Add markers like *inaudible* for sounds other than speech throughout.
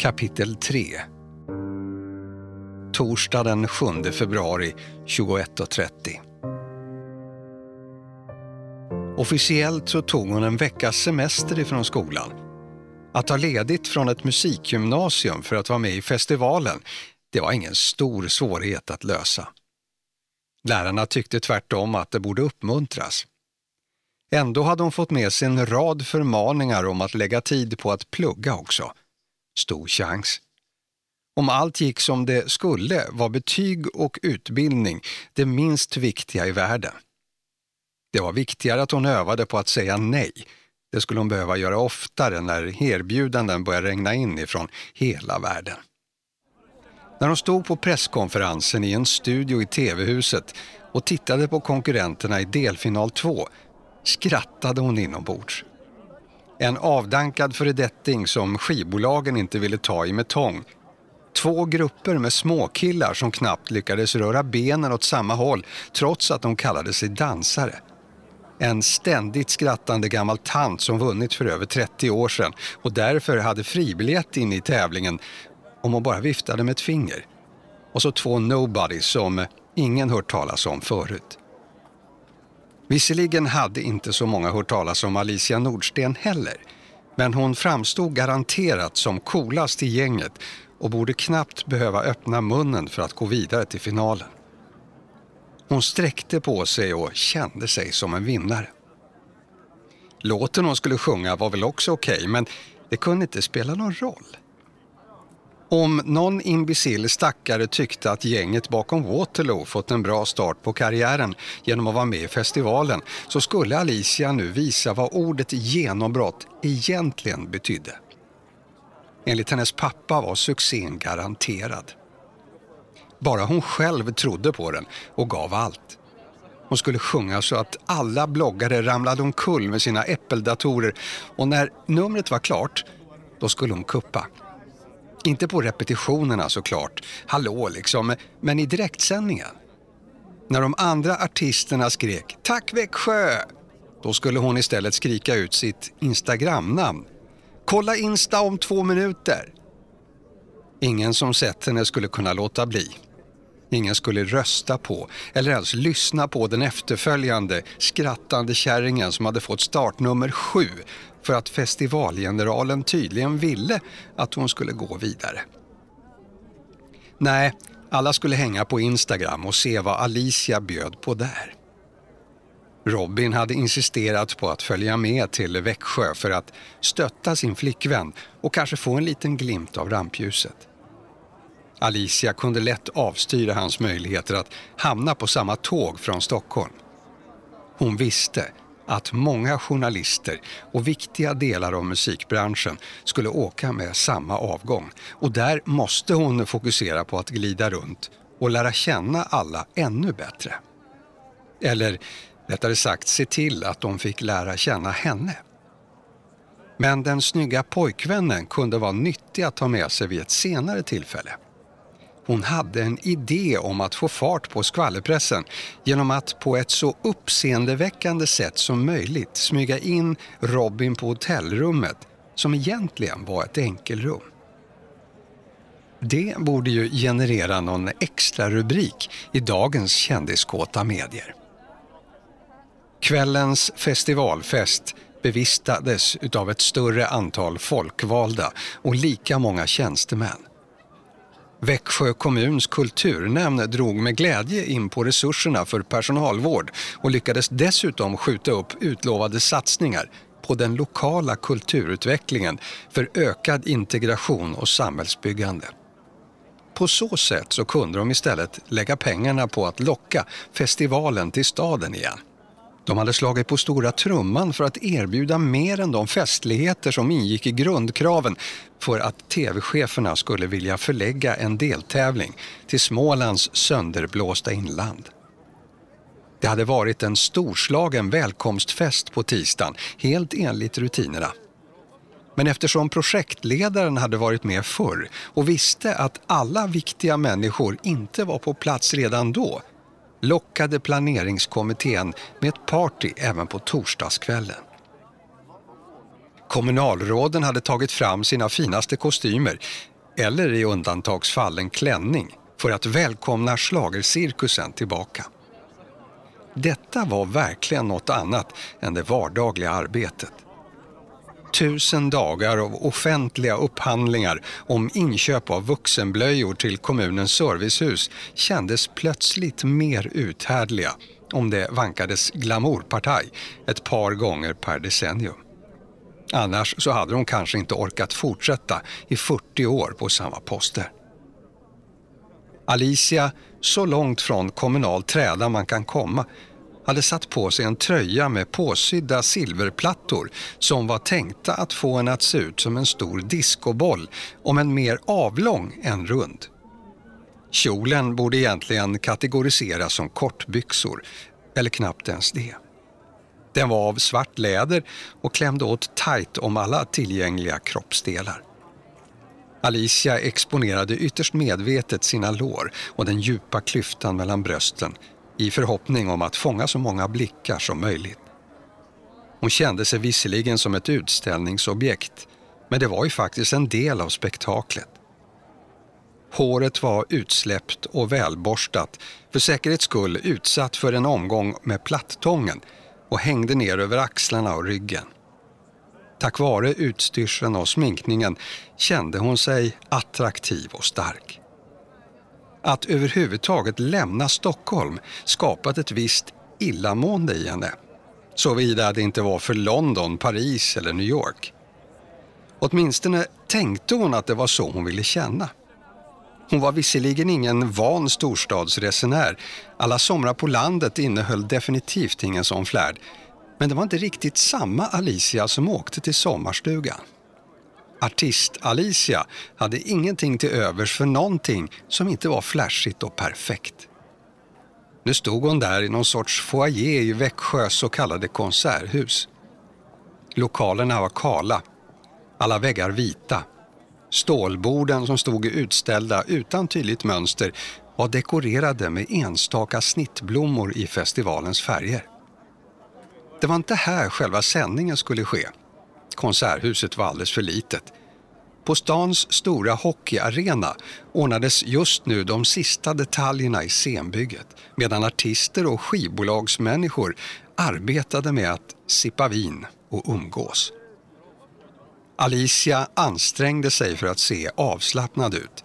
Kapitel 3 Torsdag den 7 februari 21.30 Officiellt så tog hon en veckas semester ifrån skolan. Att ta ledigt från ett musikgymnasium för att vara med i festivalen, det var ingen stor svårighet att lösa. Lärarna tyckte tvärtom att det borde uppmuntras. Ändå hade hon fått med sig en rad förmaningar om att lägga tid på att plugga också. Stor chans. Om allt gick som det skulle var betyg och utbildning det minst viktiga i världen. Det var viktigare att hon övade på att säga nej. Det skulle hon behöva göra oftare när erbjudanden började regna in ifrån hela världen. När hon stod på presskonferensen i en studio i TV-huset och tittade på konkurrenterna i delfinal 2 skrattade hon inombords. En avdankad föredetting som skivbolagen inte ville ta i med tång. Två grupper med småkillar som knappt lyckades röra benen åt samma håll trots att de kallade sig dansare. En ständigt skrattande gammal tant som vunnit för över 30 år sedan och därför hade fribiljett in i tävlingen om hon bara viftade med ett finger. Och så två nobodies som ingen hört talas om förut. Visserligen hade inte så många hört talas om Alicia Nordsten heller. Men hon framstod garanterat som coolast i gänget och borde knappt behöva öppna munnen för att gå vidare till finalen. Hon sträckte på sig och kände sig som en vinnare. Låten hon skulle sjunga var väl också okej, okay, men det kunde inte spela någon roll. Om någon imbecill stackare tyckte att gänget bakom Waterloo fått en bra start på karriären genom att vara med i festivalen så skulle Alicia nu visa vad ordet genombrott egentligen betydde. Enligt hennes pappa var succén garanterad. Bara hon själv trodde på den och gav allt. Hon skulle sjunga så att alla bloggare ramlade omkull med sina datorer. och när numret var klart, då skulle hon kuppa. Inte på repetitionerna såklart, hallå liksom, men i direktsändningen. När de andra artisterna skrek “Tack Växjö!” då skulle hon istället skrika ut sitt Instagram-namn. “Kolla Insta om två minuter!” Ingen som sett henne skulle kunna låta bli. Ingen skulle rösta på eller ens lyssna på den efterföljande skrattande kärringen som hade fått startnummer sju för att festivalgeneralen tydligen ville att hon skulle gå vidare. Nej, alla skulle hänga på Instagram och se vad Alicia bjöd på där. Robin hade insisterat på att följa med till Växjö för att stötta sin flickvän och kanske få en liten glimt av rampljuset. Alicia kunde lätt avstyra hans möjligheter att hamna på samma tåg från Stockholm. Hon visste att många journalister och viktiga delar av musikbranschen skulle åka med samma avgång. Och där måste hon fokusera på att glida runt och lära känna alla ännu bättre. Eller rättare sagt se till att de fick lära känna henne. Men den snygga pojkvännen kunde vara nyttig att ta med sig vid ett senare tillfälle. Hon hade en idé om att få fart på skvallerpressen genom att på ett så uppseendeväckande sätt som möjligt smyga in Robin på hotellrummet som egentligen var ett enkelrum. Det borde ju generera någon extra rubrik i dagens kändiskåta medier. Kvällens festivalfest bevistades av ett större antal folkvalda och lika många tjänstemän. Växjö kommuns kulturnämnd drog med glädje in på resurserna för personalvård och lyckades dessutom skjuta upp utlovade satsningar på den lokala kulturutvecklingen för ökad integration och samhällsbyggande. På så sätt så kunde de istället lägga pengarna på att locka festivalen till staden igen. De hade slagit på stora trumman för att erbjuda mer än de festligheter som ingick i grundkraven för att tv-cheferna skulle vilja förlägga en deltävling till Smålands sönderblåsta inland. Det hade varit en storslagen välkomstfest på tisdagen, helt enligt rutinerna. Men eftersom projektledaren hade varit med förr och visste att alla viktiga människor inte var på plats redan då lockade planeringskommittén med ett party även på torsdagskvällen. Kommunalråden hade tagit fram sina finaste kostymer, eller i undantagsfall en klänning, för att välkomna slagercirkusen tillbaka. Detta var verkligen något annat än det vardagliga arbetet. Tusen dagar av offentliga upphandlingar om inköp av vuxenblöjor till kommunens servicehus kändes plötsligt mer uthärdliga om det vankades glamourpartaj ett par gånger per decennium. Annars så hade de kanske inte orkat fortsätta i 40 år på samma poster. Alicia, så långt från kommunal träda man kan komma, hade satt på sig en tröja med påsydda silverplattor som var tänkta att få en att se ut som en stor diskoboll, om en mer avlång än rund. Kjolen borde egentligen kategoriseras som kortbyxor, eller knappt ens det. Den var av svart läder och klämde åt tajt om alla tillgängliga kroppsdelar. Alicia exponerade ytterst medvetet sina lår och den djupa klyftan mellan brösten i förhoppning om att fånga så många blickar som möjligt. Hon kände sig visserligen som ett utställningsobjekt, men det var ju faktiskt en del av spektaklet. Håret var utsläppt och välborstat, för säkerhets skull utsatt för en omgång med plattången och hängde ner över axlarna och ryggen. Tack vare utstyrseln och sminkningen kände hon sig attraktiv och stark. Att överhuvudtaget lämna Stockholm skapat ett visst illamående i henne. Såvida det inte var för London, Paris eller New York. Åtminstone tänkte hon att det var så hon ville känna. Hon var visserligen ingen van storstadsresenär. Alla somrar på landet innehöll definitivt ingen sån flärd. Men det var inte riktigt samma Alicia som åkte till sommarstugan. Artist-Alicia hade ingenting till övers för någonting som inte var flashigt och perfekt. Nu stod hon där i någon sorts foyer i Växjös så kallade konserthus. Lokalerna var kala, alla väggar vita. Stålborden som stod utställda utan tydligt mönster var dekorerade med enstaka snittblommor i festivalens färger. Det var inte här själva sändningen skulle ske. Konserthuset var alldeles för litet. På stans stora hockeyarena ordnades just nu de sista detaljerna i scenbygget medan artister och skivbolagsmänniskor arbetade med att sippa vin och umgås. Alicia ansträngde sig för att se avslappnad ut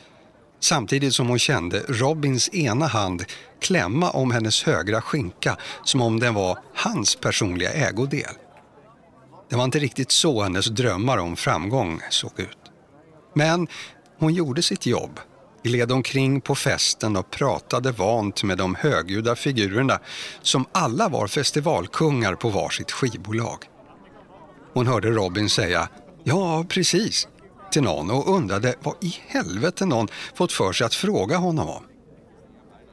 samtidigt som hon kände Robins ena hand klämma om hennes högra skinka som om den var hans personliga ägodel. Det var inte riktigt så hennes drömmar om framgång såg ut. Men hon gjorde sitt jobb, gled omkring på festen och pratade vant med de högljudda figurerna som alla var festivalkungar på varsitt skivbolag. Hon hörde Robin säga ”Ja, precis” till någon och undrade vad i helvete någon fått för sig att fråga honom om.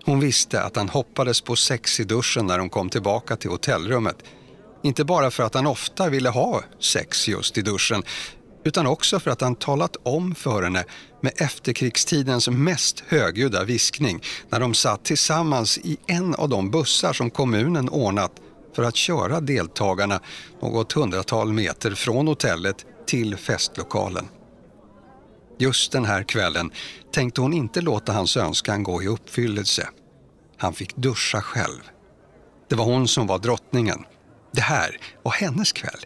Hon visste att han hoppades på sex i duschen när de kom tillbaka till hotellrummet. Inte bara för att han ofta ville ha sex just i duschen utan också för att han talat om för henne med efterkrigstidens mest högljudda viskning när de satt tillsammans i en av de bussar som kommunen ordnat för att köra deltagarna något hundratal meter från hotellet till festlokalen. Just den här kvällen tänkte hon inte låta hans önskan gå i uppfyllelse. Han fick duscha själv. Det var hon som var drottningen. Det här var hennes kväll.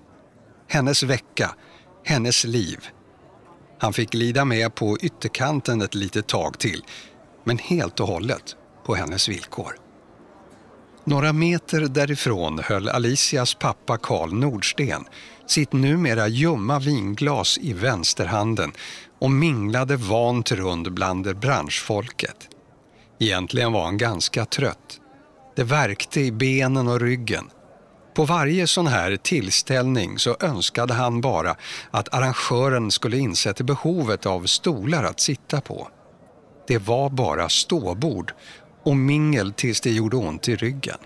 Hennes vecka, hennes liv. Han fick lida med på ytterkanten ett litet tag till, men helt och hållet på hennes villkor. Några meter därifrån höll Alicias pappa Karl Nordsten sitt numera ljumma vinglas i vänsterhanden och minglade vant runt bland branschfolket. Egentligen var han ganska trött. Det värkte i benen och ryggen. På varje sån här tillställning så önskade han bara att arrangören skulle inse behovet av stolar att sitta på. Det var bara ståbord och mingel tills det gjorde ont i ryggen.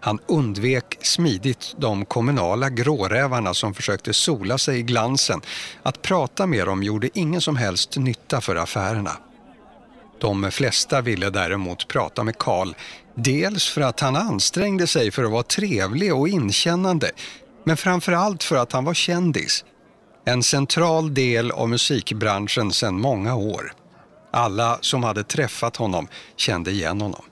Han undvek smidigt de kommunala grårävarna som försökte sola sig i glansen. Att prata med dem gjorde ingen som helst nytta för affärerna. De flesta ville däremot prata med Karl, dels för att han ansträngde sig för att vara trevlig och inkännande, men framför allt för att han var kändis. En central del av musikbranschen sedan många år. Alla som hade träffat honom kände igen honom.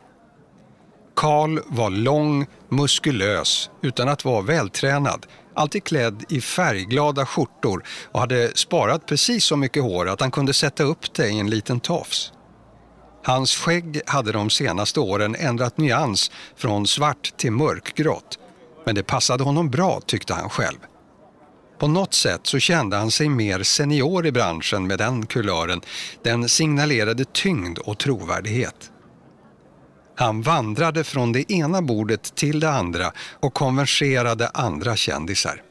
Karl var lång, muskulös, utan att vara vältränad, alltid klädd i färgglada skjortor och hade sparat precis så mycket hår att han kunde sätta upp det i en liten tofs. Hans skägg hade de senaste åren ändrat nyans från svart till mörkgrått, men det passade honom bra tyckte han själv. På något sätt så kände han sig mer senior i branschen med den kulören. Den signalerade tyngd och trovärdighet. Han vandrade från det ena bordet till det andra och konverserade andra kändisar.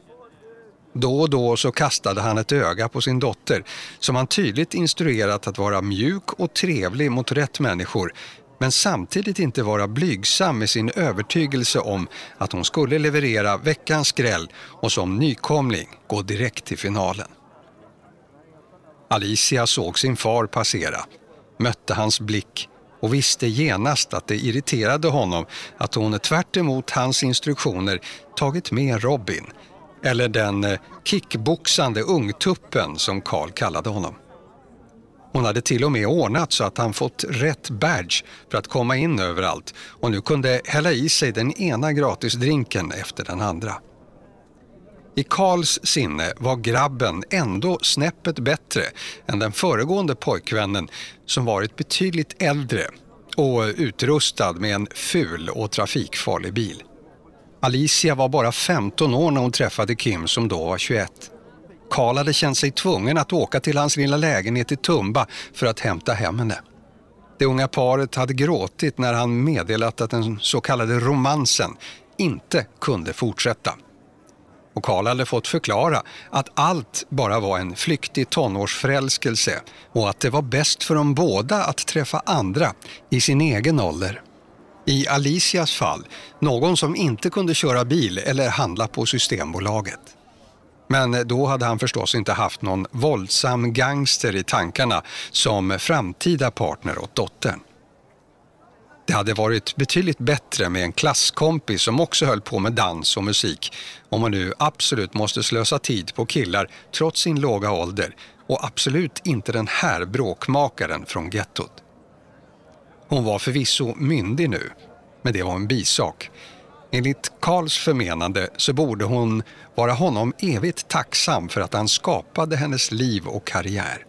Då och då så kastade han ett öga på sin dotter som han tydligt instruerat att vara mjuk och trevlig mot rätt människor men samtidigt inte vara blygsam med sin övertygelse om att hon skulle leverera veckans skräll och som nykomling gå direkt till finalen. Alicia såg sin far passera, mötte hans blick och visste genast att det irriterade honom att hon tvärt hans instruktioner tagit med Robin, eller den eh, kickboxande ungtuppen som Karl kallade honom. Hon hade till och med ordnat så att han fått rätt badge för att komma in överallt och nu kunde hälla i sig den ena gratisdrinken efter den andra. I Karls sinne var grabben ändå snäppet bättre än den föregående pojkvännen som varit betydligt äldre och utrustad med en ful och trafikfarlig bil. Alicia var bara 15 år när hon träffade Kim som då var 21. Karl hade känt sig tvungen att åka till hans lilla lägenhet i Tumba för att hämta hem henne. Det unga paret hade gråtit när han meddelat att den så kallade romansen inte kunde fortsätta. Och Karl hade fått förklara att allt bara var en flyktig tonårsförälskelse och att det var bäst för dem båda att träffa andra i sin egen ålder. I Alicias fall, någon som inte kunde köra bil eller handla på Systembolaget. Men då hade han förstås inte haft någon våldsam gangster i tankarna som framtida partner åt dottern. Det hade varit betydligt bättre med en klasskompis som också höll på med dans och musik om man nu absolut måste slösa tid på killar trots sin låga ålder och absolut inte den här bråkmakaren från gettot. Hon var förvisso myndig nu, men det var en bisak. Enligt Karls förmenande så borde hon vara honom evigt tacksam för att han skapade hennes liv och karriär.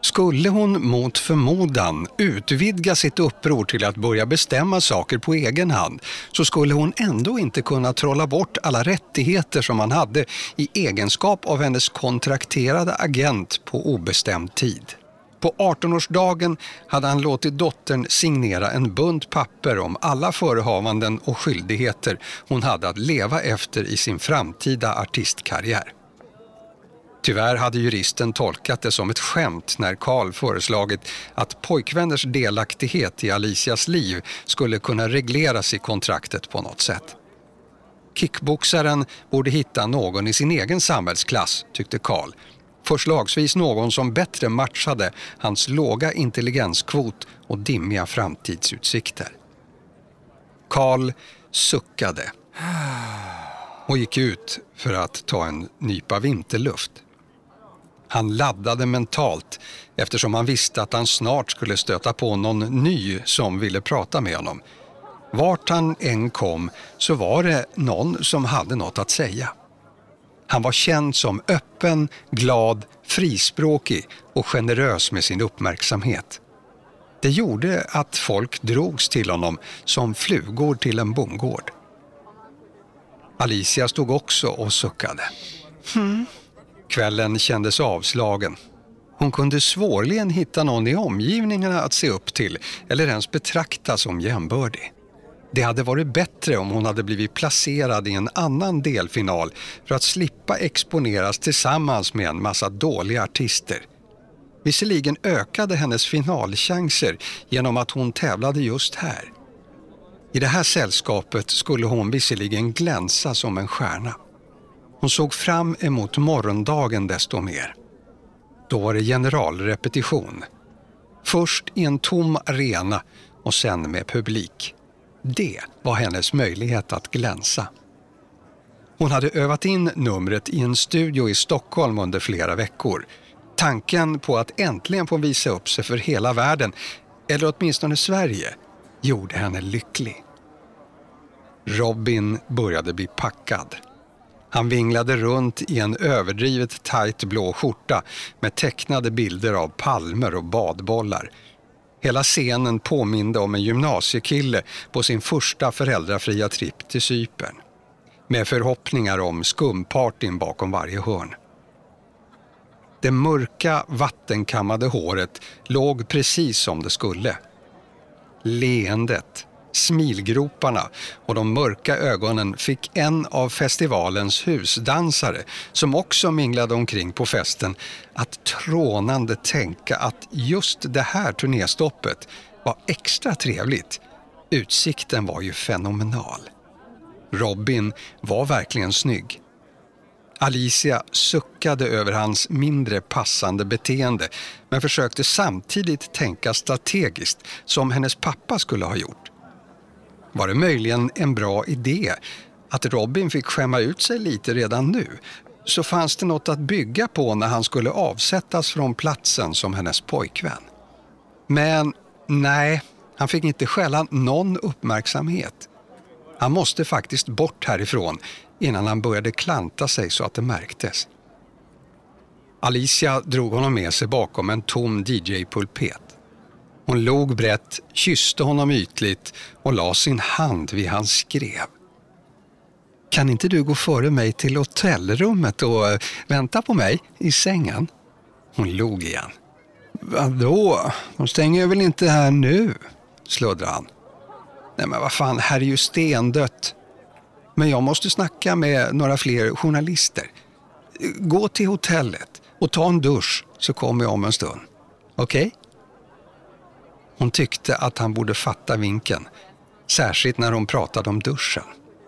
Skulle hon mot förmodan utvidga sitt uppror till att börja bestämma saker på egen hand så skulle hon ändå inte kunna trolla bort alla rättigheter som han hade i egenskap av hennes kontrakterade agent på obestämd tid. På 18-årsdagen hade han låtit dottern signera en bunt papper om alla förehavanden och skyldigheter hon hade att leva efter i sin framtida artistkarriär. Tyvärr hade juristen tolkat det som ett skämt när Karl föreslagit att pojkvänners delaktighet i Alicias liv skulle kunna regleras i kontraktet på något sätt. Kickboxaren borde hitta någon i sin egen samhällsklass, tyckte Karl. Förslagsvis någon som bättre matchade hans låga intelligenskvot och dimmiga framtidsutsikter. Karl suckade och gick ut för att ta en nypa vinterluft. Han laddade mentalt eftersom han visste att han snart skulle stöta på någon ny som ville prata med honom. Vart han än kom så var det någon som hade något att säga. Han var känd som öppen, glad, frispråkig och generös med sin uppmärksamhet. Det gjorde att folk drogs till honom som flugor till en bondgård. Alicia stod också och suckade. Hmm. Kvällen kändes avslagen. Hon kunde svårligen hitta någon i omgivningarna att se upp till eller ens betrakta som jämbördig. Det hade varit bättre om hon hade blivit placerad i en annan delfinal för att slippa exponeras tillsammans med en massa dåliga artister. Visserligen ökade hennes finalchanser genom att hon tävlade just här. I det här sällskapet skulle hon visserligen glänsa som en stjärna. Hon såg fram emot morgondagen desto mer. Då var det generalrepetition. Först i en tom arena och sen med publik. Det var hennes möjlighet att glänsa. Hon hade övat in numret i en studio i Stockholm under flera veckor. Tanken på att äntligen få visa upp sig för hela världen, eller åtminstone Sverige, gjorde henne lycklig. Robin började bli packad. Han vinglade runt i en överdrivet tajt blå skjorta med tecknade bilder av palmer och badbollar. Hela scenen påminde om en gymnasiekille på sin första föräldrafria tripp till Cypern. Med förhoppningar om skumpartyn bakom varje hörn. Det mörka vattenkammade håret låg precis som det skulle. Leendet Smilgroparna och de mörka ögonen fick en av festivalens husdansare som också minglade omkring på festen att trånande tänka att just det här turnéstoppet var extra trevligt. Utsikten var ju fenomenal. Robin var verkligen snygg. Alicia suckade över hans mindre passande beteende men försökte samtidigt tänka strategiskt som hennes pappa skulle ha gjort. Var det möjligen en bra idé att Robin fick skämma ut sig lite redan nu så fanns det något att bygga på när han skulle avsättas från platsen som hennes pojkvän. Men nej, han fick inte skälla någon uppmärksamhet. Han måste faktiskt bort härifrån innan han började klanta sig så att det märktes. Alicia drog honom med sig bakom en tom DJ-pulpet. Hon log brett, kysste honom ytligt och la sin hand vid hans skrev. Kan inte du gå före mig till hotellrummet och eh, vänta på mig i sängen? Hon log igen. Vadå? De stänger väl inte här nu? sluddrade han. Nej men vad fan, här är ju stendött. Men jag måste snacka med några fler journalister. Gå till hotellet och ta en dusch så kommer jag om en stund. Okej? Okay? Hon tyckte att han borde fatta vinken, särskilt när hon pratade om duschen.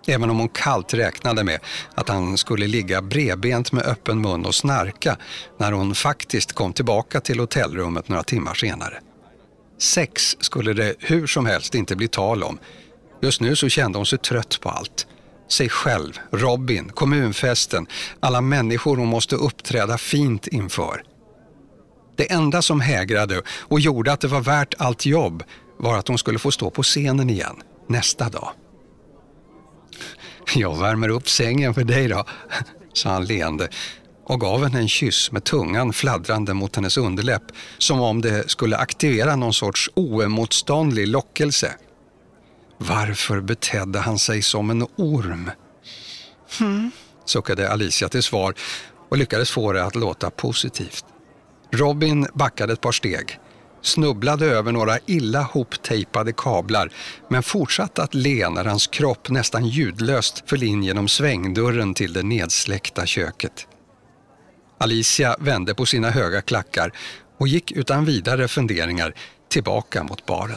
Även om hon kallt räknade med att han skulle ligga bredbent med öppen mun och snarka när hon faktiskt kom tillbaka till hotellrummet några timmar senare. Sex skulle det hur som helst inte bli tal om. Just nu så kände hon sig trött på allt. Sig själv, Robin, kommunfesten, alla människor hon måste uppträda fint inför. Det enda som hägrade och gjorde att det var värt allt jobb var att hon skulle få stå på scenen igen nästa dag. Jag värmer upp sängen för dig då, sa han leende och gav henne en kyss med tungan fladdrande mot hennes underläpp som om det skulle aktivera någon sorts oemotståndlig lockelse. Varför betedde han sig som en orm? Hmm, suckade Alicia till svar och lyckades få det att låta positivt. Robin backade ett par steg, snubblade över några illa hoptejpade kablar men fortsatte att le när hans kropp nästan ljudlöst föll in genom svängdörren till det nedsläckta köket. Alicia vände på sina höga klackar och gick utan vidare funderingar tillbaka mot baren.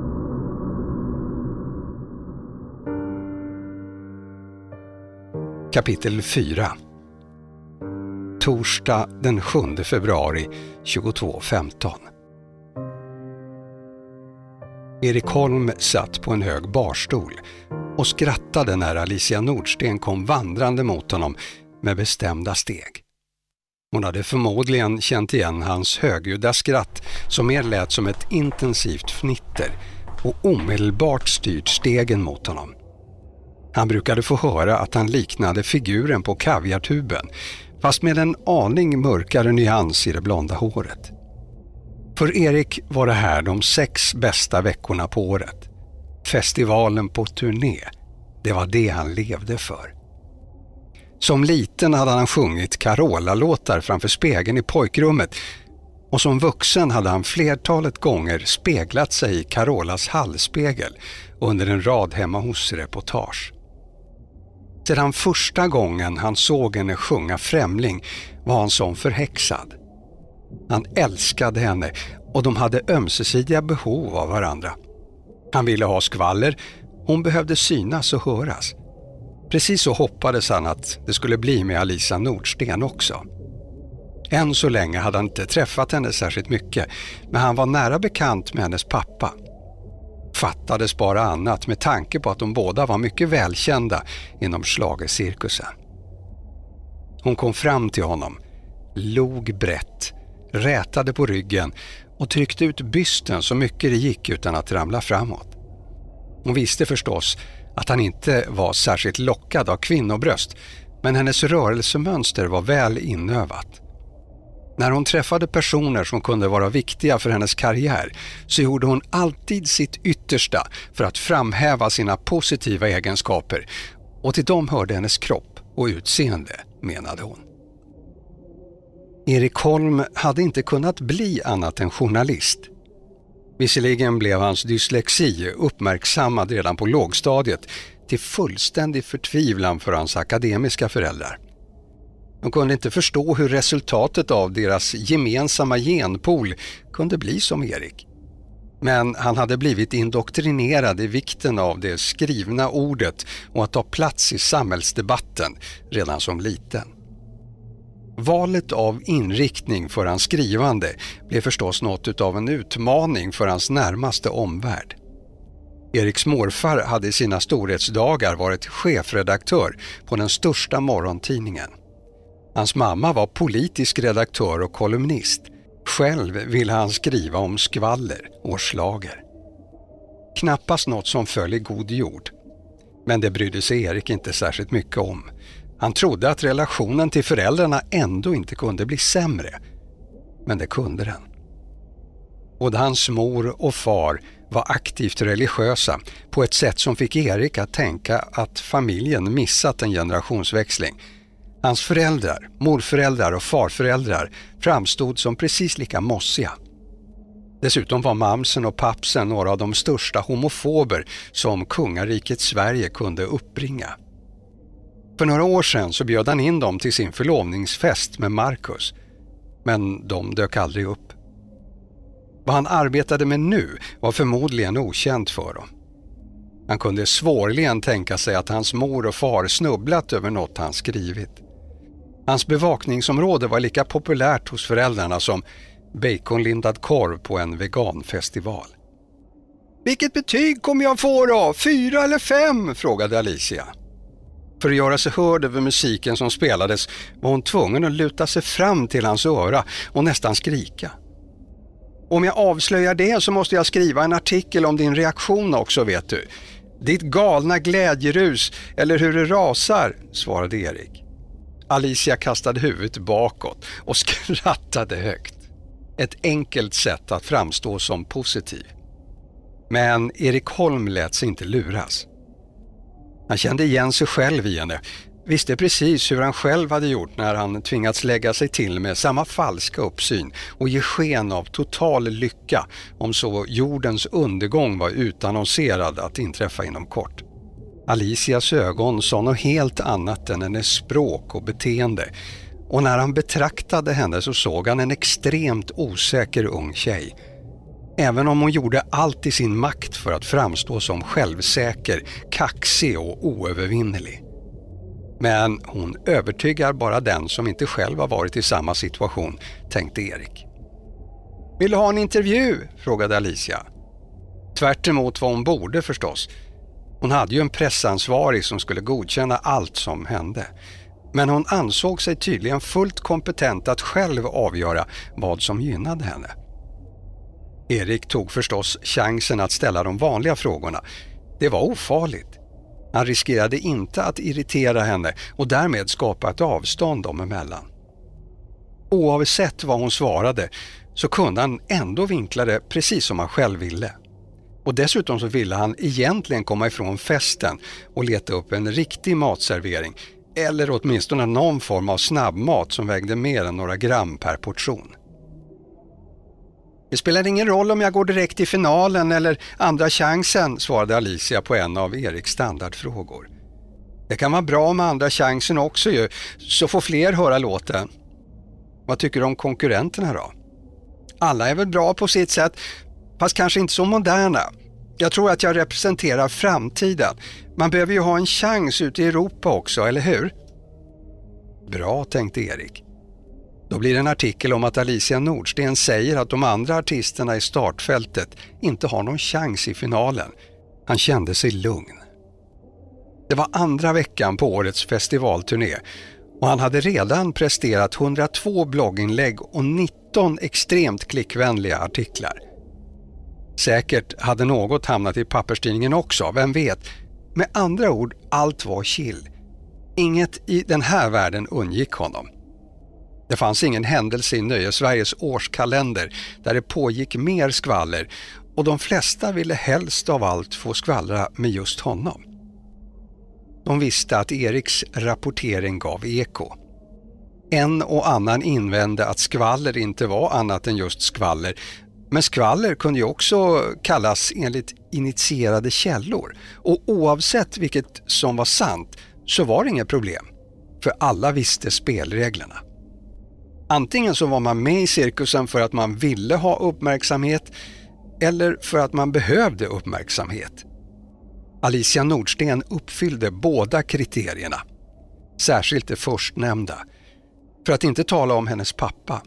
Kapitel 4 Torsdag den 7 februari 22.15 Erik Holm satt på en hög barstol och skrattade när Alicia Nordsten kom vandrande mot honom med bestämda steg. Hon hade förmodligen känt igen hans högljudda skratt som mer lät som ett intensivt fnitter och omedelbart styrt stegen mot honom. Han brukade få höra att han liknade figuren på kaviartuben, fast med en aning mörkare nyans i det blonda håret. För Erik var det här de sex bästa veckorna på året. Festivalen på turné, det var det han levde för. Som liten hade han sjungit Carola-låtar framför spegeln i pojkrummet Och som vuxen hade han flertalet gånger speglat sig i Carolas hallspegel under en rad hemma hos-reportage. Sedan första gången han såg henne sjunga Främling var han som förhäxad. Han älskade henne och de hade ömsesidiga behov av varandra. Han ville ha skvaller, hon behövde synas och höras. Precis så hoppades han att det skulle bli med Alisa Nordsten också. Än så länge hade han inte träffat henne särskilt mycket, men han var nära bekant med hennes pappa. Fattades bara annat med tanke på att de båda var mycket välkända inom schlagercirkusen. Hon kom fram till honom, log brett, rätade på ryggen och tryckte ut bysten så mycket det gick utan att ramla framåt. Hon visste förstås att han inte var särskilt lockad av kvinnobröst, men hennes rörelsemönster var väl inövat. När hon träffade personer som kunde vara viktiga för hennes karriär så gjorde hon alltid sitt yttersta för att framhäva sina positiva egenskaper och till dem hörde hennes kropp och utseende, menade hon. Erik Holm hade inte kunnat bli annat än journalist. Visserligen blev hans dyslexi uppmärksammad redan på lågstadiet till fullständig förtvivlan för hans akademiska föräldrar. De kunde inte förstå hur resultatet av deras gemensamma genpool kunde bli som Erik. Men han hade blivit indoktrinerad i vikten av det skrivna ordet och att ta plats i samhällsdebatten redan som liten. Valet av inriktning för hans skrivande blev förstås något av en utmaning för hans närmaste omvärld. Eriks morfar hade i sina storhetsdagar varit chefredaktör på den största morgontidningen. Hans mamma var politisk redaktör och kolumnist. Själv ville han skriva om skvaller och slager. Knappast något som föll i god jord. Men det brydde sig Erik inte särskilt mycket om. Han trodde att relationen till föräldrarna ändå inte kunde bli sämre. Men det kunde den. Både hans mor och far var aktivt religiösa på ett sätt som fick Erik att tänka att familjen missat en generationsväxling Hans föräldrar, morföräldrar och farföräldrar framstod som precis lika mossiga. Dessutom var mamsen och pappsen några av de största homofober som kungariket Sverige kunde uppbringa. För några år sedan så bjöd han in dem till sin förlovningsfest med Marcus. Men de dök aldrig upp. Vad han arbetade med nu var förmodligen okänt för dem. Han kunde svårligen tänka sig att hans mor och far snubblat över något han skrivit. Hans bevakningsområde var lika populärt hos föräldrarna som baconlindad korv på en veganfestival. Vilket betyg kommer jag få då? Fyra eller fem? frågade Alicia. För att göra sig hörd över musiken som spelades var hon tvungen att luta sig fram till hans öra och nästan skrika. Om jag avslöjar det så måste jag skriva en artikel om din reaktion också vet du. Ditt galna glädjerus eller hur det rasar, svarade Erik. Alicia kastade huvudet bakåt och *laughs* skrattade högt. Ett enkelt sätt att framstå som positiv. Men Erik Holm lät sig inte luras. Han kände igen sig själv i henne, visste precis hur han själv hade gjort när han tvingats lägga sig till med samma falska uppsyn och ge sken av total lycka om så jordens undergång var utannonserad att inträffa inom kort. Alicias ögon sa något helt annat än hennes språk och beteende och när han betraktade henne så såg han en extremt osäker ung tjej. Även om hon gjorde allt i sin makt för att framstå som självsäker, kaxig och oövervinnerlig. Men hon övertygar bara den som inte själv har varit i samma situation, tänkte Erik. Vill du ha en intervju? frågade Alicia. Tvärt vad hon borde förstås. Hon hade ju en pressansvarig som skulle godkänna allt som hände. Men hon ansåg sig tydligen fullt kompetent att själv avgöra vad som gynnade henne. Erik tog förstås chansen att ställa de vanliga frågorna. Det var ofarligt. Han riskerade inte att irritera henne och därmed skapa ett avstånd dem emellan. Oavsett vad hon svarade så kunde han ändå vinkla det precis som han själv ville. Och dessutom så ville han egentligen komma ifrån festen och leta upp en riktig matservering eller åtminstone någon form av snabbmat som vägde mer än några gram per portion. Det spelar ingen roll om jag går direkt till finalen eller andra chansen, svarade Alicia på en av Eriks standardfrågor. Det kan vara bra med andra chansen också ju, så får fler höra låten. Vad tycker du om konkurrenterna då? Alla är väl bra på sitt sätt, fast kanske inte så moderna. Jag tror att jag representerar framtiden. Man behöver ju ha en chans ute i Europa också, eller hur? Bra, tänkte Erik. Då blir det en artikel om att Alicia Nordsten säger att de andra artisterna i startfältet inte har någon chans i finalen. Han kände sig lugn. Det var andra veckan på årets festivalturné och han hade redan presterat 102 blogginlägg och 19 extremt klickvänliga artiklar. Säkert hade något hamnat i papperstidningen också, vem vet? Med andra ord, allt var chill. Inget i den här världen undgick honom. Det fanns ingen händelse i Nöjesveriges årskalender där det pågick mer skvaller och de flesta ville helst av allt få skvallra med just honom. De visste att Eriks rapportering gav eko. En och annan invände att skvaller inte var annat än just skvaller, men skvaller kunde ju också kallas enligt initierade källor och oavsett vilket som var sant så var det inget problem, för alla visste spelreglerna. Antingen så var man med i cirkusen för att man ville ha uppmärksamhet eller för att man behövde uppmärksamhet. Alicia Nordsten uppfyllde båda kriterierna. Särskilt det förstnämnda. För att inte tala om hennes pappa.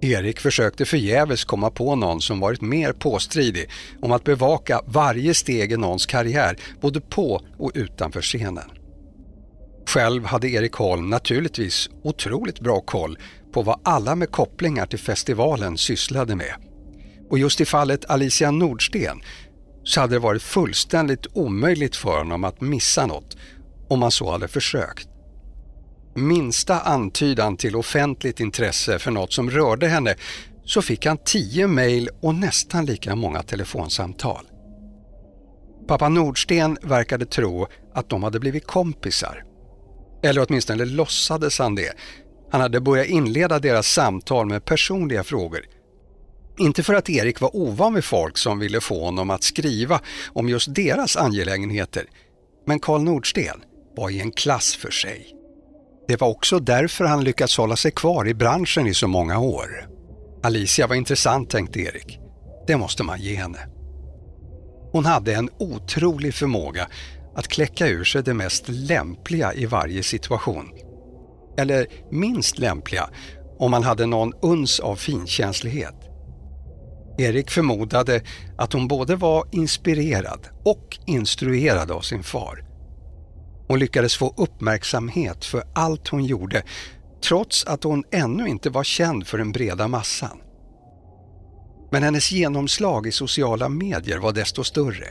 Erik försökte förgäves komma på någon som varit mer påstridig om att bevaka varje steg i någons karriär, både på och utanför scenen. Själv hade Erik Holm naturligtvis otroligt bra koll på vad alla med kopplingar till festivalen sysslade med. Och just i fallet Alicia Nordsten så hade det varit fullständigt omöjligt för honom att missa något om han så hade försökt. Minsta antydan till offentligt intresse för något som rörde henne så fick han tio mejl och nästan lika många telefonsamtal. Pappa Nordsten verkade tro att de hade blivit kompisar. Eller åtminstone låtsades han det. Han hade börjat inleda deras samtal med personliga frågor inte för att Erik var ovan vid folk som ville få honom att skriva om just deras angelägenheter, men Karl Nordsten var i en klass för sig. Det var också därför han lyckats hålla sig kvar i branschen i så många år. Alicia var intressant, tänkte Erik. Det måste man ge henne. Hon hade en otrolig förmåga att kläcka ur sig det mest lämpliga i varje situation. Eller minst lämpliga om man hade någon uns av finkänslighet. Erik förmodade att hon både var inspirerad och instruerad av sin far. Hon lyckades få uppmärksamhet för allt hon gjorde trots att hon ännu inte var känd för den breda massan. Men hennes genomslag i sociala medier var desto större.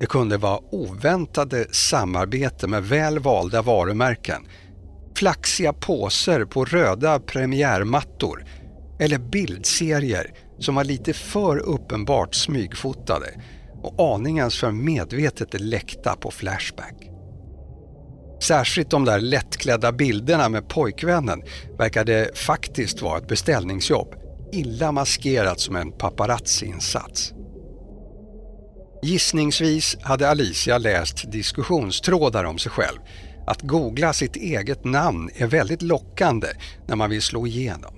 Det kunde vara oväntade samarbete med väl valda varumärken, flaxiga påser på röda premiärmattor eller bildserier som var lite för uppenbart smygfotade och aningens för medvetet läckta på Flashback. Särskilt de där lättklädda bilderna med pojkvännen verkade faktiskt vara ett beställningsjobb, illa maskerat som en paparazzi-insats. Gissningsvis hade Alicia läst diskussionstrådar om sig själv. Att googla sitt eget namn är väldigt lockande när man vill slå igenom.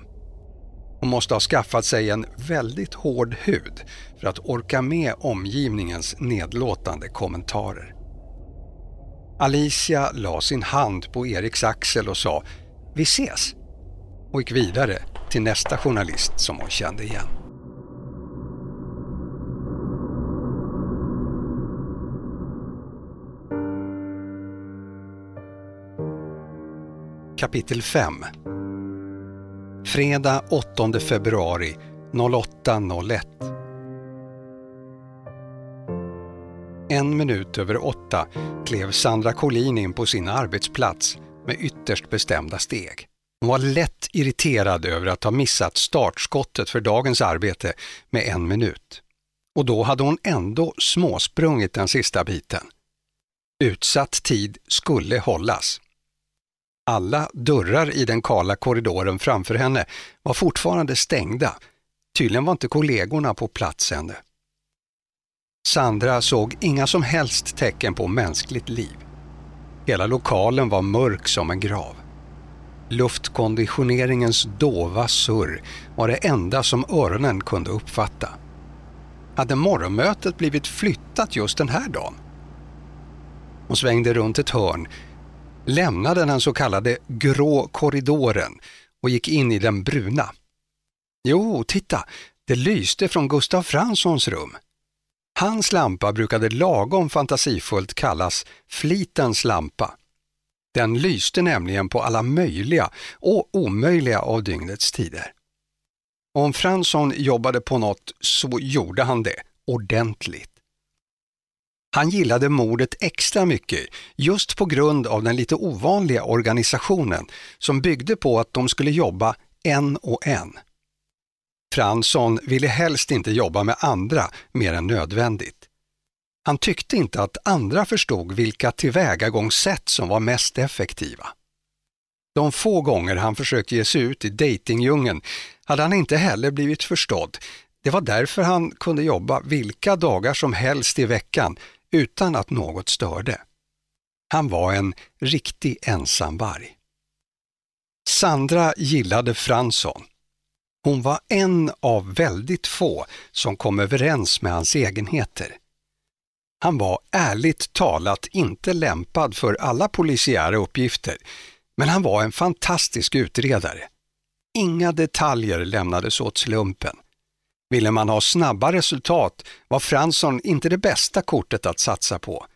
Hon måste ha skaffat sig en väldigt hård hud för att orka med omgivningens nedlåtande kommentarer. Alicia la sin hand på Eriks axel och sa ”Vi ses” och gick vidare till nästa journalist som hon kände igen. Kapitel 5 Fredag 8 februari 08.01. En minut över åtta klev Sandra Collin in på sin arbetsplats med ytterst bestämda steg. Hon var lätt irriterad över att ha missat startskottet för dagens arbete med en minut. Och då hade hon ändå småsprungit den sista biten. Utsatt tid skulle hållas. Alla dörrar i den kala korridoren framför henne var fortfarande stängda, Tydligen var inte kollegorna på plats ännu. Sandra såg inga som helst tecken på mänskligt liv. Hela lokalen var mörk som en grav. Luftkonditioneringens dova surr var det enda som öronen kunde uppfatta. Hade morgonmötet blivit flyttat just den här dagen? Hon svängde runt ett hörn, lämnade den så kallade grå korridoren och gick in i den bruna. Jo, titta, det lyste från Gustav Franssons rum. Hans lampa brukade lagom fantasifullt kallas flitens lampa. Den lyste nämligen på alla möjliga och omöjliga av dygnets tider. Om Fransson jobbade på något så gjorde han det ordentligt. Han gillade mordet extra mycket just på grund av den lite ovanliga organisationen som byggde på att de skulle jobba en och en. Fransson ville helst inte jobba med andra mer än nödvändigt. Han tyckte inte att andra förstod vilka tillvägagångssätt som var mest effektiva. De få gånger han försökte ge sig ut i datingdjungeln hade han inte heller blivit förstådd. Det var därför han kunde jobba vilka dagar som helst i veckan utan att något störde. Han var en riktig ensamvarg. Sandra gillade Fransson. Hon var en av väldigt få som kom överens med hans egenheter. Han var ärligt talat inte lämpad för alla polisiära uppgifter, men han var en fantastisk utredare. Inga detaljer lämnades åt slumpen. Ville man ha snabba resultat var Fransson inte det bästa kortet att satsa på.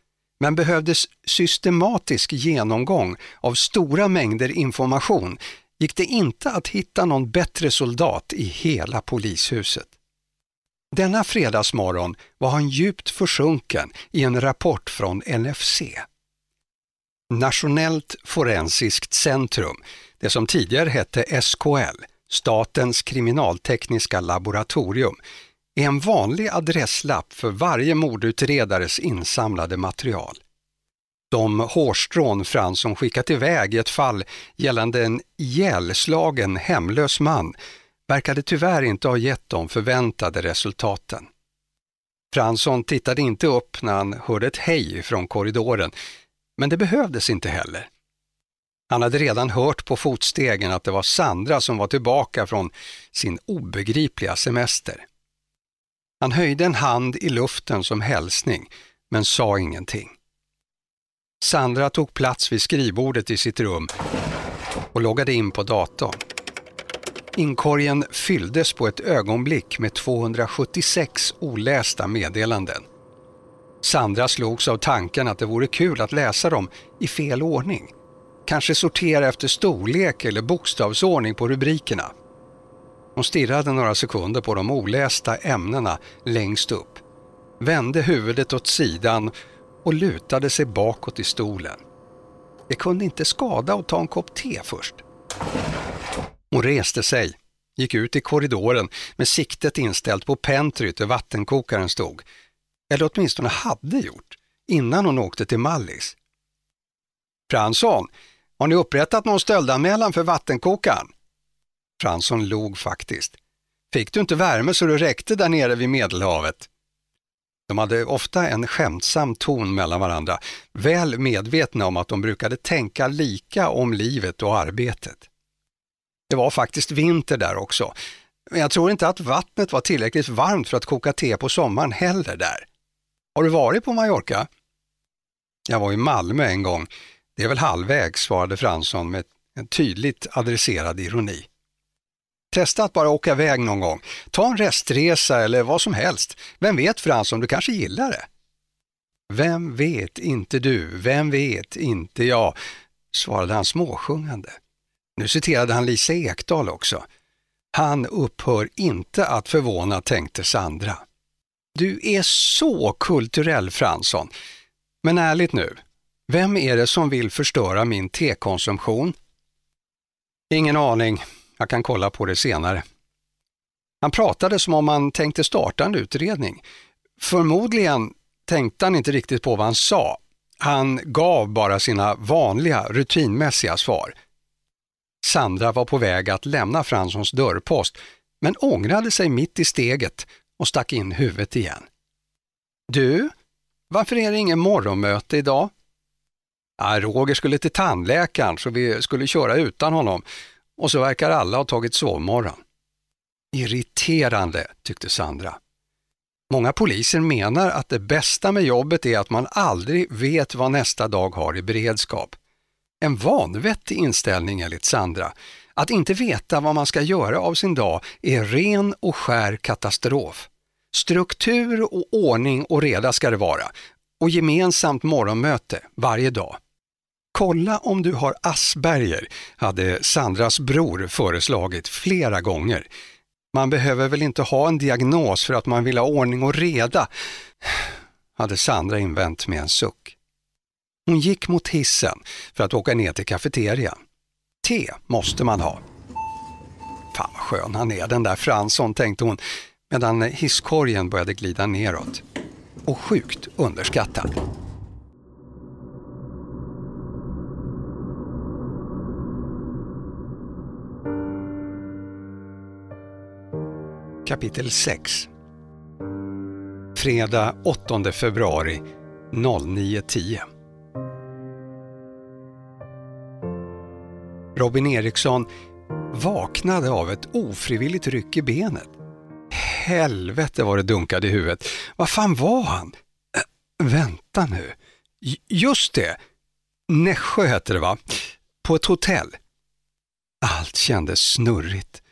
Men behövdes systematisk genomgång av stora mängder information gick det inte att hitta någon bättre soldat i hela polishuset. Denna fredagsmorgon var han djupt försjunken i en rapport från NFC. Nationellt forensiskt centrum, det som tidigare hette SKL, Statens kriminaltekniska laboratorium, är en vanlig adresslapp för varje mordutredares insamlade material. De hårstrån Fransson skickat iväg i ett fall gällande en ihjälslagen hemlös man verkade tyvärr inte ha gett de förväntade resultaten. Fransson tittade inte upp när han hörde ett hej från korridoren, men det behövdes inte heller. Han hade redan hört på fotstegen att det var Sandra som var tillbaka från sin obegripliga semester. Han höjde en hand i luften som hälsning, men sa ingenting. Sandra tog plats vid skrivbordet i sitt rum och loggade in på datorn. Inkorgen fylldes på ett ögonblick med 276 olästa meddelanden. Sandra slogs av tanken att det vore kul att läsa dem i fel ordning. Kanske sortera efter storlek eller bokstavsordning på rubrikerna. Hon stirrade några sekunder på de olästa ämnena längst upp, vände huvudet åt sidan och lutade sig bakåt i stolen. Det kunde inte skada att ta en kopp te först. Hon reste sig, gick ut i korridoren med siktet inställt på pentryt där vattenkokaren stod. Eller åtminstone hade gjort, innan hon åkte till Mallis. Fransson, har ni upprättat någon stöldanmälan för vattenkokaren? Fransson log faktiskt. Fick du inte värme så det räckte där nere vid Medelhavet? De hade ofta en skämtsam ton mellan varandra, väl medvetna om att de brukade tänka lika om livet och arbetet. Det var faktiskt vinter där också, men jag tror inte att vattnet var tillräckligt varmt för att koka te på sommaren heller där. Har du varit på Mallorca? Jag var i Malmö en gång. Det är väl halvvägs, svarade Fransson med en tydligt adresserad ironi. Testa att bara åka iväg någon gång. Ta en restresa eller vad som helst. Vem vet Fransson, du kanske gillar det? Vem vet, inte du, vem vet, inte jag, svarade han småsjungande. Nu citerade han Lisa Ekdahl också. Han upphör inte att förvåna, tänkte Sandra. Du är så kulturell Fransson. Men ärligt nu, vem är det som vill förstöra min tekonsumtion? Ingen aning, jag kan kolla på det senare. Han pratade som om han tänkte starta en utredning. Förmodligen tänkte han inte riktigt på vad han sa. Han gav bara sina vanliga rutinmässiga svar. Sandra var på väg att lämna Franssons dörrpost men ångrade sig mitt i steget och stack in huvudet igen. Du, varför är det ingen morgonmöte idag? Ja, Roger skulle till tandläkaren så vi skulle köra utan honom och så verkar alla ha tagit sovmorgon. Irriterande, tyckte Sandra. Många poliser menar att det bästa med jobbet är att man aldrig vet vad nästa dag har i beredskap. En vanvettig inställning enligt Sandra. Att inte veta vad man ska göra av sin dag är ren och skär katastrof. Struktur och ordning och reda ska det vara och gemensamt morgonmöte varje dag. Kolla om du har Asperger, hade Sandras bror föreslagit flera gånger. Man behöver väl inte ha en diagnos för att man vill ha ordning och reda, hade Sandra invänt med en suck. Hon gick mot hissen för att åka ner till kafeterian. Te måste man ha. Fan vad skön han är den där Fransson, tänkte hon medan hisskorgen började glida neråt. Och sjukt underskattad. Kapitel 6 Fredag 8 februari 09.10 Robin Eriksson vaknade av ett ofrivilligt ryck i benet. Helvete vad det dunkade i huvudet. Vad fan var han? Äh, vänta nu. J just det. Nässjö hette det va? På ett hotell. Allt kändes snurrigt.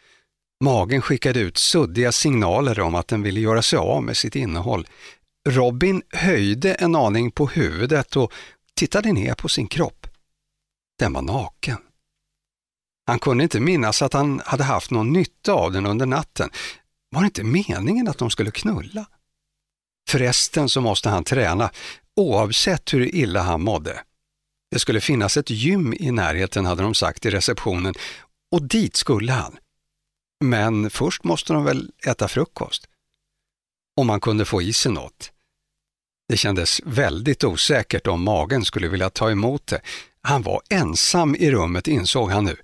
Magen skickade ut suddiga signaler om att den ville göra sig av med sitt innehåll. Robin höjde en aning på huvudet och tittade ner på sin kropp. Den var naken. Han kunde inte minnas att han hade haft någon nytta av den under natten. Var det inte meningen att de skulle knulla? Förresten så måste han träna, oavsett hur illa han mådde. Det skulle finnas ett gym i närheten hade de sagt i receptionen och dit skulle han. Men först måste de väl äta frukost. Om han kunde få i sig något. Det kändes väldigt osäkert om magen skulle vilja ta emot det. Han var ensam i rummet insåg han nu.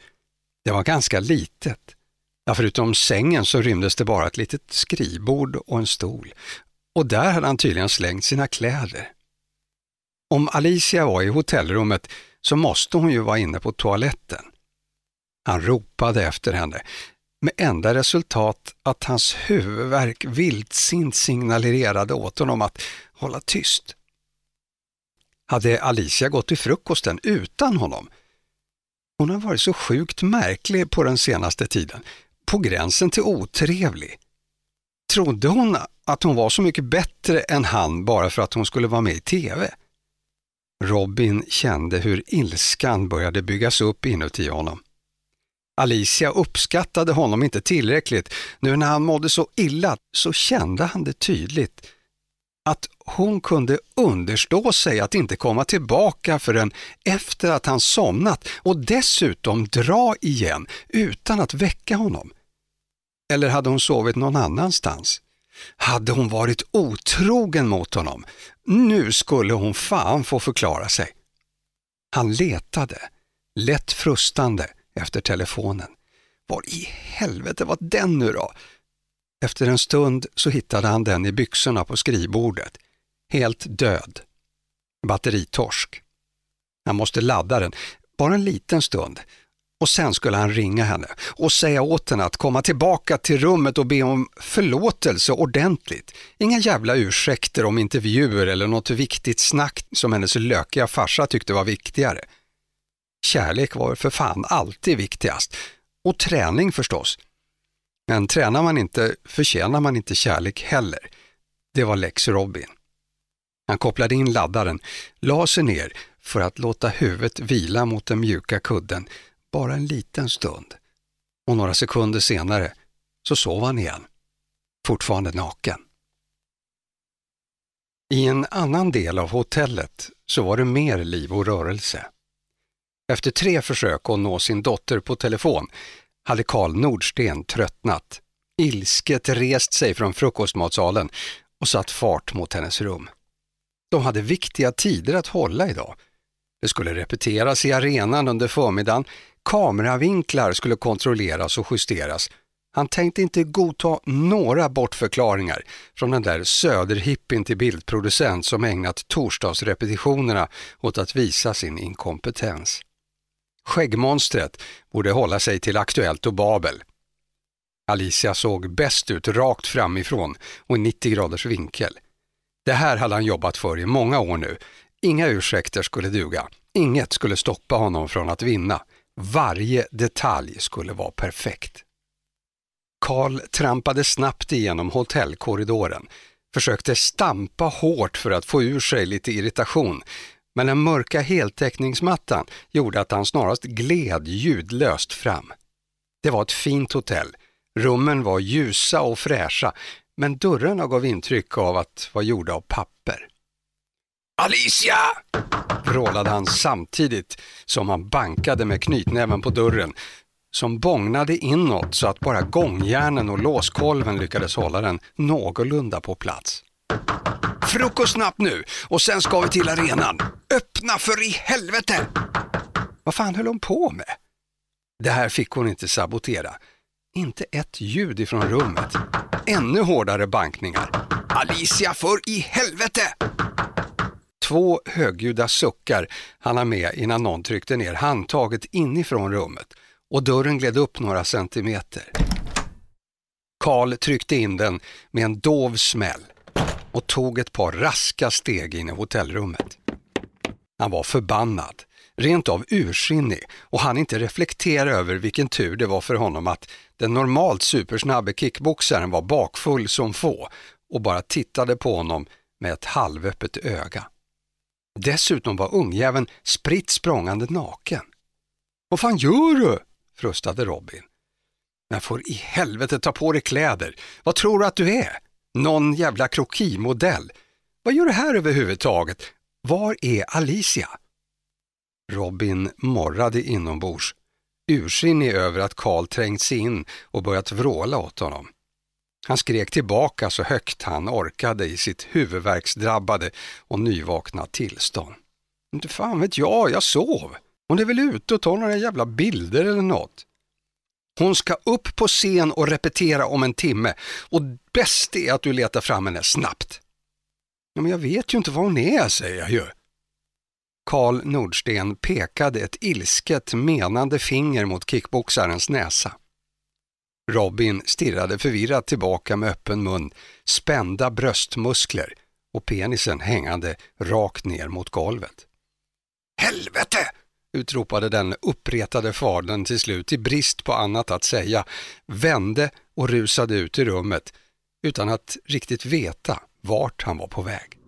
Det var ganska litet. Ja, förutom sängen så rymdes det bara ett litet skrivbord och en stol. Och där hade han tydligen slängt sina kläder. Om Alicia var i hotellrummet så måste hon ju vara inne på toaletten. Han ropade efter henne, med enda resultat att hans huvudvärk vildsint signalerade åt honom att hålla tyst. Hade Alicia gått till frukosten utan honom? Hon har varit så sjukt märklig på den senaste tiden, på gränsen till otrevlig. Trodde hon att hon var så mycket bättre än han bara för att hon skulle vara med i TV? Robin kände hur ilskan började byggas upp inuti honom. Alicia uppskattade honom inte tillräckligt. Nu när han mådde så illa så kände han det tydligt. Att hon kunde understå sig att inte komma tillbaka förrän efter att han somnat och dessutom dra igen utan att väcka honom. Eller hade hon sovit någon annanstans? Hade hon varit otrogen mot honom? Nu skulle hon fan få förklara sig. Han letade, lätt frustande, efter telefonen. Var i helvete var den nu då? Efter en stund så hittade han den i byxorna på skrivbordet. Helt död. Batteritorsk. Han måste ladda den, bara en liten stund. Och sen skulle han ringa henne och säga åt henne att komma tillbaka till rummet och be om förlåtelse ordentligt. Inga jävla ursäkter om intervjuer eller något viktigt snack som hennes lökiga farsa tyckte var viktigare. Kärlek var för fan alltid viktigast. Och träning förstås. Men tränar man inte förtjänar man inte kärlek heller. Det var Lex Robin. Han kopplade in laddaren, la sig ner för att låta huvudet vila mot den mjuka kudden bara en liten stund. Och några sekunder senare så sov han igen, fortfarande naken. I en annan del av hotellet så var det mer liv och rörelse. Efter tre försök att nå sin dotter på telefon hade Karl Nordsten tröttnat, ilsket rest sig från frukostmatsalen och satt fart mot hennes rum. De hade viktiga tider att hålla idag. Det skulle repeteras i arenan under förmiddagen, kameravinklar skulle kontrolleras och justeras. Han tänkte inte godta några bortförklaringar från den där söderhippin till bildproducent som ägnat torsdagsrepetitionerna åt att visa sin inkompetens. Skäggmonstret borde hålla sig till Aktuellt och Babel. Alicia såg bäst ut rakt framifrån och i 90 graders vinkel. Det här hade han jobbat för i många år nu. Inga ursäkter skulle duga. Inget skulle stoppa honom från att vinna. Varje detalj skulle vara perfekt. Karl trampade snabbt igenom hotellkorridoren, försökte stampa hårt för att få ur sig lite irritation, men den mörka heltäckningsmattan gjorde att han snarast gled ljudlöst fram. Det var ett fint hotell. Rummen var ljusa och fräscha, men dörrarna gav intryck av att vara gjorda av papper. Alicia! vrålade han samtidigt som han bankade med knytnäven på dörren som bångnade inåt så att bara gångjärnen och låskolven lyckades hålla den någorlunda på plats. Frukost snabbt nu och sen ska vi till arenan. Öppna för i helvete! Vad fan höll hon på med? Det här fick hon inte sabotera. Inte ett ljud ifrån rummet. Ännu hårdare bankningar. Alicia, för i helvete! Två högljudda suckar hann han med innan någon tryckte ner handtaget inifrån rummet och dörren gled upp några centimeter. Karl tryckte in den med en dov smäll och tog ett par raska steg in i hotellrummet. Han var förbannad, rent av ursinnig och han inte reflektera över vilken tur det var för honom att den normalt supersnabbe kickboxaren var bakfull som få och bara tittade på honom med ett halvöppet öga. Dessutom var ungjäveln spritt språngande naken. Vad fan gör du? frustade Robin. Men får i helvete ta på dig kläder. Vad tror du att du är? Någon jävla krokimodell. Vad gör du här överhuvudtaget? Var är Alicia? Robin morrade inombords, ursinnig över att Karl trängt sig in och börjat vråla åt honom. Han skrek tillbaka så högt han orkade i sitt huvudvärksdrabbade och nyvakna tillstånd. Inte fan vet jag, jag sov. Hon är väl ute och tar några jävla bilder eller något. Hon ska upp på scen och repetera om en timme och bäst är att du letar fram henne snabbt. Ja, men jag vet ju inte var hon är, säger jag ju. Karl Nordsten pekade ett ilsket menande finger mot kickboxarens näsa. Robin stirrade förvirrat tillbaka med öppen mun, spända bröstmuskler och penisen hängande rakt ner mot golvet. Helvete! Utropade den uppretade fadern till slut i brist på annat att säga, vände och rusade ut i rummet utan att riktigt veta vart han var på väg.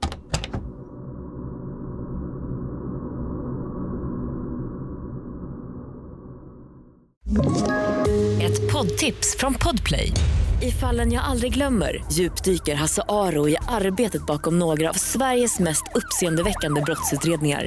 Ett poddtips från Podplay. I fallen jag aldrig glömmer djupdyker Hasse Aro i arbetet bakom några av Sveriges mest uppseendeväckande brottsutredningar